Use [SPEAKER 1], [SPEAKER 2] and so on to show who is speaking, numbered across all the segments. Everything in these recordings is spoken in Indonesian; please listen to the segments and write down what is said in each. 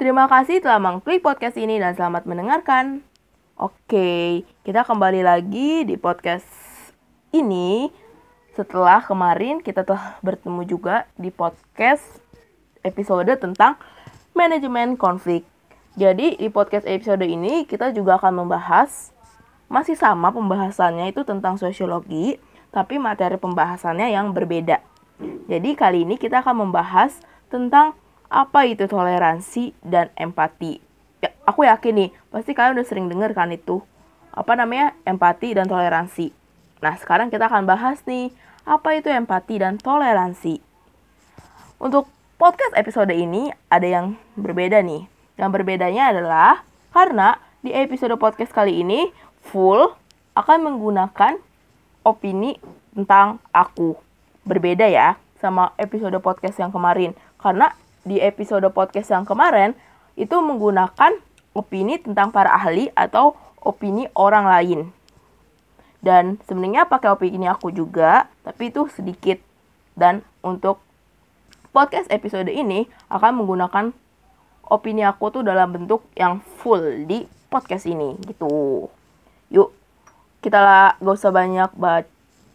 [SPEAKER 1] Terima kasih telah mengklik podcast ini dan selamat mendengarkan. Oke, kita kembali lagi di podcast ini setelah kemarin kita telah bertemu juga di podcast episode tentang manajemen konflik. Jadi di podcast episode ini kita juga akan membahas masih sama pembahasannya itu tentang sosiologi, tapi materi pembahasannya yang berbeda. Jadi kali ini kita akan membahas tentang apa itu toleransi dan empati. Ya, aku yakin nih, pasti kalian udah sering denger kan itu. Apa namanya? Empati dan toleransi. Nah, sekarang kita akan bahas nih, apa itu empati dan toleransi. Untuk podcast episode ini ada yang berbeda nih. Yang berbedanya adalah karena di episode podcast kali ini full akan menggunakan opini tentang aku. Berbeda ya sama episode podcast yang kemarin. Karena di episode podcast yang kemarin itu menggunakan opini tentang para ahli atau opini orang lain. Dan sebenarnya pakai opini aku juga, tapi itu sedikit. Dan untuk podcast episode ini akan menggunakan opini aku tuh dalam bentuk yang full di podcast ini gitu. Yuk, kita lah gak usah banyak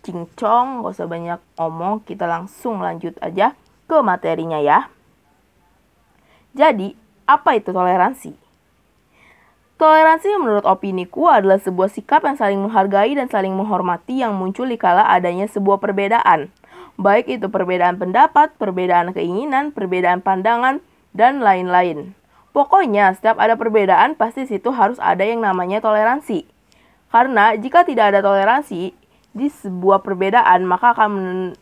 [SPEAKER 1] cincong, gak usah banyak omong, kita langsung lanjut aja ke materinya ya. Jadi, apa itu toleransi? Toleransi menurut opiniku adalah sebuah sikap yang saling menghargai dan saling menghormati yang muncul di kala adanya sebuah perbedaan. Baik itu perbedaan pendapat, perbedaan keinginan, perbedaan pandangan, dan lain-lain. Pokoknya, setiap ada perbedaan, pasti situ harus ada yang namanya toleransi. Karena jika tidak ada toleransi di sebuah perbedaan, maka akan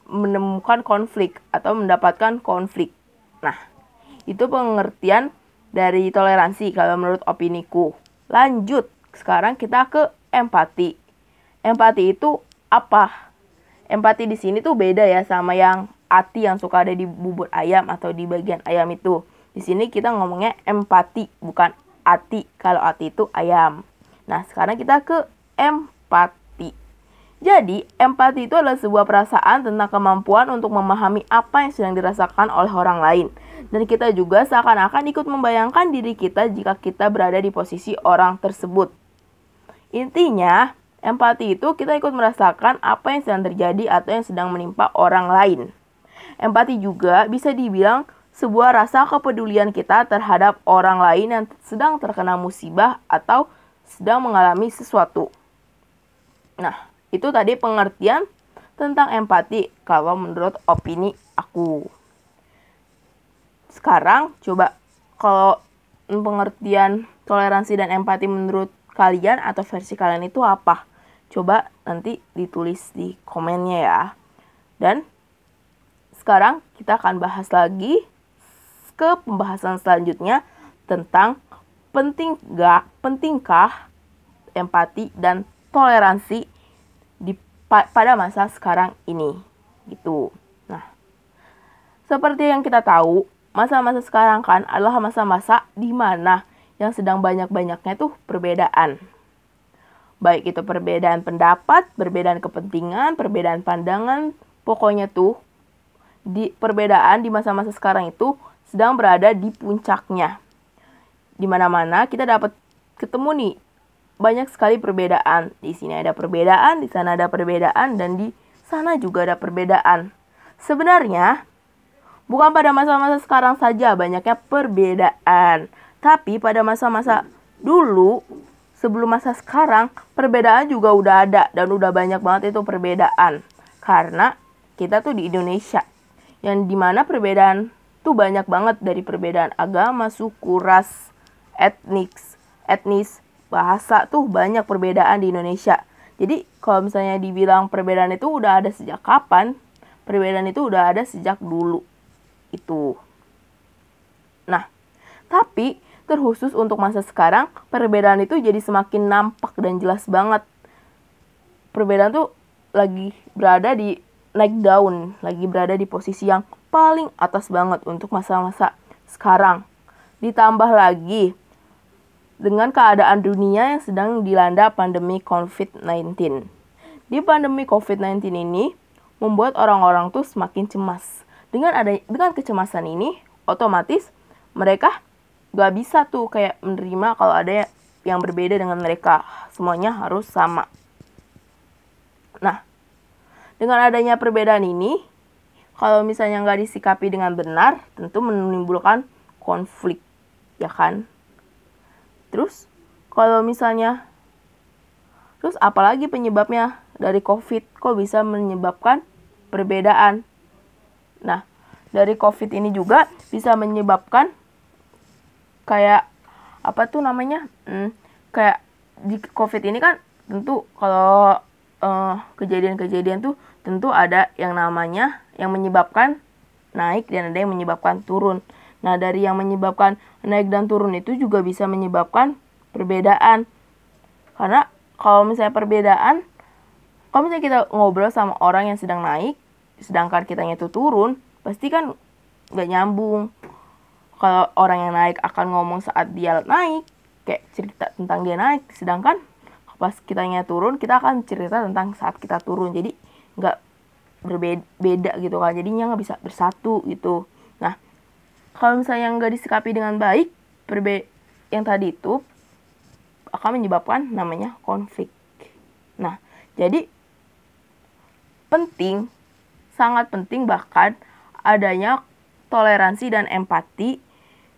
[SPEAKER 1] menemukan konflik atau mendapatkan konflik. Nah, itu pengertian dari toleransi kalau menurut opiniku. Lanjut, sekarang kita ke empati. Empati itu apa? Empati di sini tuh beda ya sama yang ati yang suka ada di bubur ayam atau di bagian ayam itu. Di sini kita ngomongnya empati, bukan ati. Kalau ati itu ayam. Nah, sekarang kita ke empati. Jadi, empati itu adalah sebuah perasaan tentang kemampuan untuk memahami apa yang sedang dirasakan oleh orang lain dan kita juga seakan-akan ikut membayangkan diri kita jika kita berada di posisi orang tersebut. Intinya, empati itu kita ikut merasakan apa yang sedang terjadi atau yang sedang menimpa orang lain. Empati juga bisa dibilang sebuah rasa kepedulian kita terhadap orang lain yang sedang terkena musibah atau sedang mengalami sesuatu. Nah, itu tadi pengertian tentang empati kalau menurut opini aku. Sekarang coba kalau pengertian toleransi dan empati menurut kalian atau versi kalian itu apa? Coba nanti ditulis di komennya ya. Dan sekarang kita akan bahas lagi ke pembahasan selanjutnya tentang penting gak pentingkah empati dan toleransi di pada masa sekarang ini gitu. Nah, seperti yang kita tahu, masa-masa sekarang kan adalah masa-masa di mana yang sedang banyak-banyaknya tuh perbedaan. Baik itu perbedaan pendapat, perbedaan kepentingan, perbedaan pandangan, pokoknya tuh di perbedaan di masa-masa sekarang itu sedang berada di puncaknya. Di mana-mana kita dapat ketemu nih banyak sekali perbedaan. Di sini ada perbedaan, di sana ada perbedaan dan di sana juga ada perbedaan. Sebenarnya Bukan pada masa-masa sekarang saja banyaknya perbedaan, tapi pada masa-masa dulu sebelum masa sekarang perbedaan juga udah ada dan udah banyak banget itu perbedaan. Karena kita tuh di Indonesia yang di mana perbedaan tuh banyak banget dari perbedaan agama, suku, ras, etnis, etnis, bahasa tuh banyak perbedaan di Indonesia. Jadi kalau misalnya dibilang perbedaan itu udah ada sejak kapan? Perbedaan itu udah ada sejak dulu itu. Nah, tapi terkhusus untuk masa sekarang, perbedaan itu jadi semakin nampak dan jelas banget. Perbedaan tuh lagi berada di naik daun, lagi berada di posisi yang paling atas banget untuk masa-masa sekarang. Ditambah lagi dengan keadaan dunia yang sedang dilanda pandemi COVID-19. Di pandemi COVID-19 ini membuat orang-orang tuh semakin cemas dengan ada dengan kecemasan ini, otomatis mereka nggak bisa tuh kayak menerima kalau ada yang berbeda dengan mereka. Semuanya harus sama. Nah dengan adanya perbedaan ini kalau misalnya nggak disikapi dengan benar tentu menimbulkan konflik ya kan? Terus kalau misalnya terus apalagi penyebabnya dari covid? Kok bisa menyebabkan perbedaan nah dari covid ini juga bisa menyebabkan kayak apa tuh namanya hmm, kayak di covid ini kan tentu kalau uh, kejadian-kejadian tuh tentu ada yang namanya yang menyebabkan naik dan ada yang menyebabkan turun. Nah, dari yang menyebabkan naik dan turun itu juga bisa menyebabkan perbedaan. Karena kalau misalnya perbedaan, kalau misalnya kita ngobrol sama orang yang sedang naik, sedangkan kitanya itu turun, pasti kan nggak nyambung. Kalau orang yang naik akan ngomong saat dia naik, kayak cerita tentang dia naik, sedangkan pas kitanya turun, kita akan cerita tentang saat kita turun. Jadi nggak berbeda gitu kan jadinya nggak bisa bersatu gitu nah kalau misalnya nggak disikapi dengan baik perbe yang tadi itu akan menyebabkan namanya konflik nah jadi penting sangat penting bahkan adanya toleransi dan empati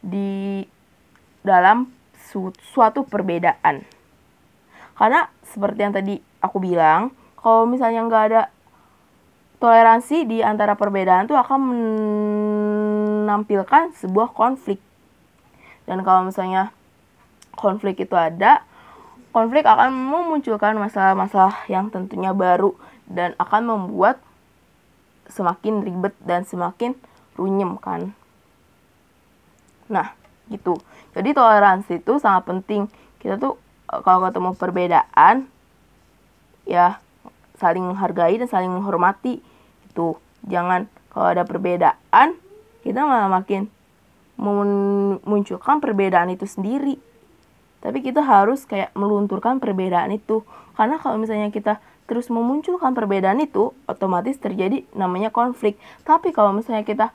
[SPEAKER 1] di dalam su suatu perbedaan karena seperti yang tadi aku bilang kalau misalnya nggak ada toleransi di antara perbedaan itu akan menampilkan sebuah konflik. Dan kalau misalnya konflik itu ada, konflik akan memunculkan masalah-masalah yang tentunya baru dan akan membuat semakin ribet dan semakin runyem kan. Nah, gitu. Jadi toleransi itu sangat penting. Kita tuh eh, kalau ketemu perbedaan ya saling menghargai dan saling menghormati itu jangan kalau ada perbedaan kita malah makin memunculkan perbedaan itu sendiri tapi kita harus kayak melunturkan perbedaan itu karena kalau misalnya kita terus memunculkan perbedaan itu otomatis terjadi namanya konflik tapi kalau misalnya kita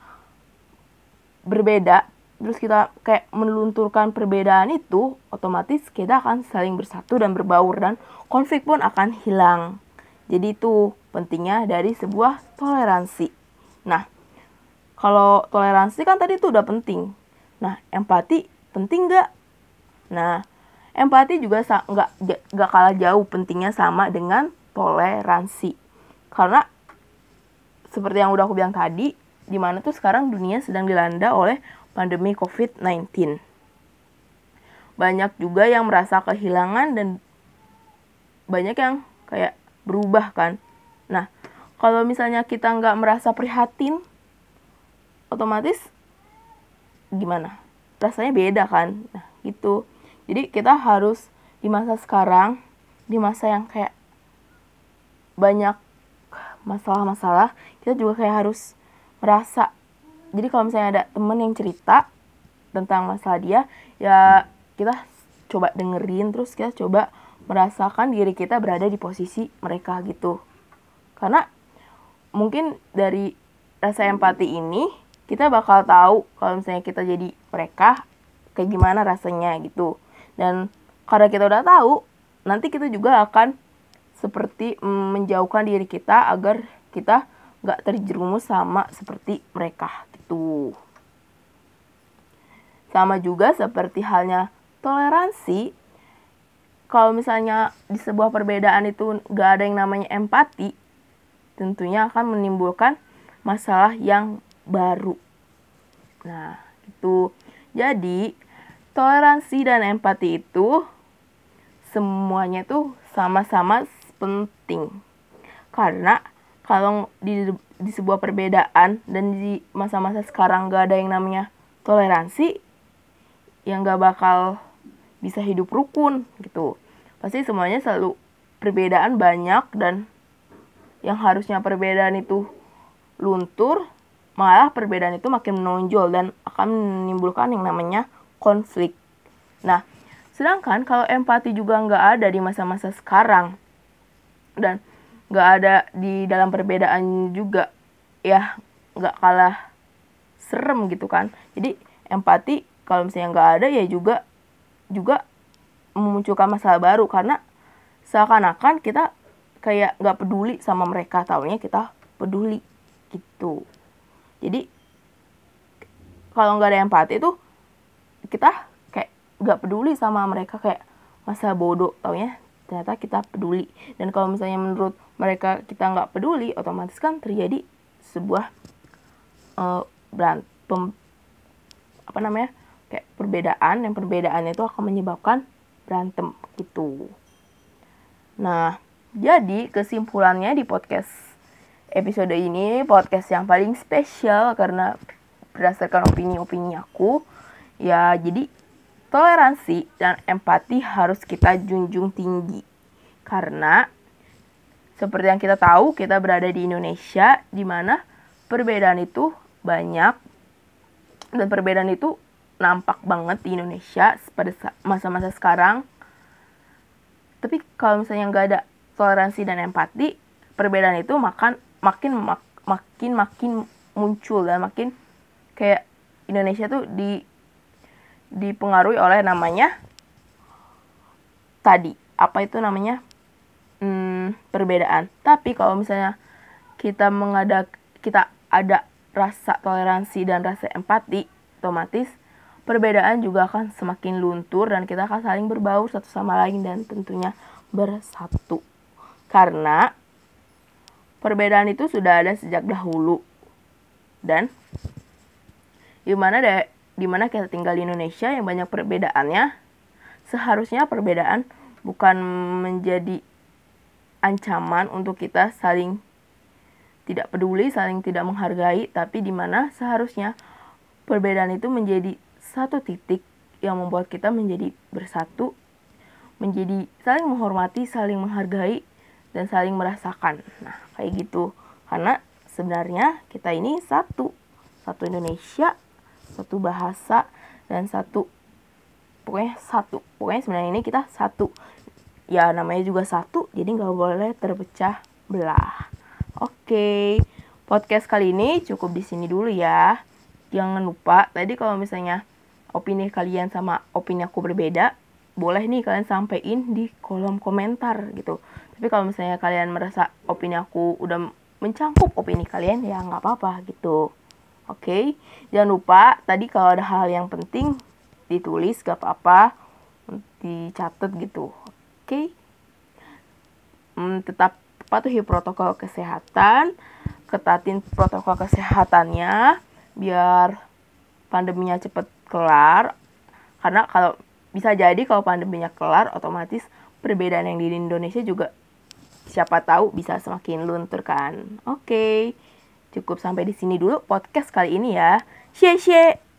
[SPEAKER 1] berbeda terus kita kayak melunturkan perbedaan itu otomatis kita akan saling bersatu dan berbaur dan konflik pun akan hilang jadi itu pentingnya dari sebuah toleransi. Nah, kalau toleransi kan tadi itu udah penting. Nah, empati penting nggak? Nah, empati juga nggak nggak kalah jauh pentingnya sama dengan toleransi. Karena seperti yang udah aku bilang tadi, di mana tuh sekarang dunia sedang dilanda oleh pandemi COVID-19. Banyak juga yang merasa kehilangan dan banyak yang kayak berubah kan. Nah, kalau misalnya kita nggak merasa prihatin, otomatis gimana? Rasanya beda kan. Nah, gitu. Jadi kita harus di masa sekarang, di masa yang kayak banyak masalah-masalah, kita juga kayak harus merasa. Jadi kalau misalnya ada temen yang cerita tentang masalah dia, ya kita coba dengerin terus kita coba merasakan diri kita berada di posisi mereka gitu. Karena mungkin dari rasa empati ini kita bakal tahu kalau misalnya kita jadi mereka kayak gimana rasanya gitu. Dan karena kita udah tahu, nanti kita juga akan seperti menjauhkan diri kita agar kita nggak terjerumus sama seperti mereka gitu. Sama juga seperti halnya toleransi kalau misalnya di sebuah perbedaan itu gak ada yang namanya empati, tentunya akan menimbulkan masalah yang baru. Nah, itu. Jadi, toleransi dan empati itu semuanya itu sama-sama penting. Karena kalau di, di sebuah perbedaan dan di masa-masa sekarang gak ada yang namanya toleransi, yang gak bakal bisa hidup rukun gitu pasti semuanya selalu perbedaan banyak dan yang harusnya perbedaan itu luntur malah perbedaan itu makin menonjol dan akan menimbulkan yang namanya konflik nah sedangkan kalau empati juga nggak ada di masa-masa sekarang dan nggak ada di dalam perbedaan juga. Ya nggak kalah serem gitu kan. Jadi empati kalau misalnya nggak ada ya juga juga memunculkan masalah baru. Karena seakan-akan kita kayak nggak peduli sama mereka tahunya kita peduli gitu. Jadi kalau nggak ada empati itu kita kayak nggak peduli sama mereka kayak masa bodoh taunya ternyata kita peduli. Dan kalau misalnya menurut mereka kita nggak peduli otomatis kan terjadi sebuah uh, berantem apa namanya kayak perbedaan yang perbedaan itu akan menyebabkan berantem gitu. Nah jadi kesimpulannya di podcast episode ini podcast yang paling spesial karena berdasarkan opini-opini aku ya jadi toleransi dan empati harus kita junjung tinggi karena seperti yang kita tahu kita berada di Indonesia di mana perbedaan itu banyak dan perbedaan itu nampak banget di Indonesia pada masa-masa sekarang. Tapi kalau misalnya nggak ada toleransi dan empati, perbedaan itu makan makin mak, makin makin muncul dan makin kayak Indonesia tuh di dipengaruhi oleh namanya tadi apa itu namanya hmm, perbedaan. Tapi kalau misalnya kita mengadak kita ada rasa toleransi dan rasa empati, otomatis perbedaan juga akan semakin luntur dan kita akan saling berbaur satu sama lain dan tentunya bersatu. Karena perbedaan itu sudah ada sejak dahulu. Dan di mana deh di mana kita tinggal di Indonesia yang banyak perbedaannya, seharusnya perbedaan bukan menjadi ancaman untuk kita saling tidak peduli, saling tidak menghargai, tapi di mana seharusnya perbedaan itu menjadi satu titik yang membuat kita menjadi bersatu, menjadi saling menghormati, saling menghargai, dan saling merasakan. Nah, kayak gitu. Karena sebenarnya kita ini satu. Satu Indonesia, satu bahasa, dan satu pokoknya satu. Pokoknya sebenarnya ini kita satu. Ya namanya juga satu, jadi nggak boleh terpecah belah. Oke, podcast kali ini cukup di sini dulu ya. Jangan lupa, tadi kalau misalnya opini kalian sama opini aku berbeda, boleh nih kalian sampein di kolom komentar gitu. Tapi kalau misalnya kalian merasa opini aku udah mencangkup opini kalian, ya nggak apa-apa gitu. Oke, okay? jangan lupa tadi kalau ada hal yang penting ditulis gak apa-apa, dicatat gitu. Oke, okay? hmm, tetap patuhi protokol kesehatan, ketatin protokol kesehatannya biar pandeminya cepet kelar karena kalau bisa jadi kalau pandeminya kelar otomatis perbedaan yang di Indonesia juga siapa tahu bisa semakin luntur kan oke cukup sampai di sini dulu podcast kali ini ya. Xie xie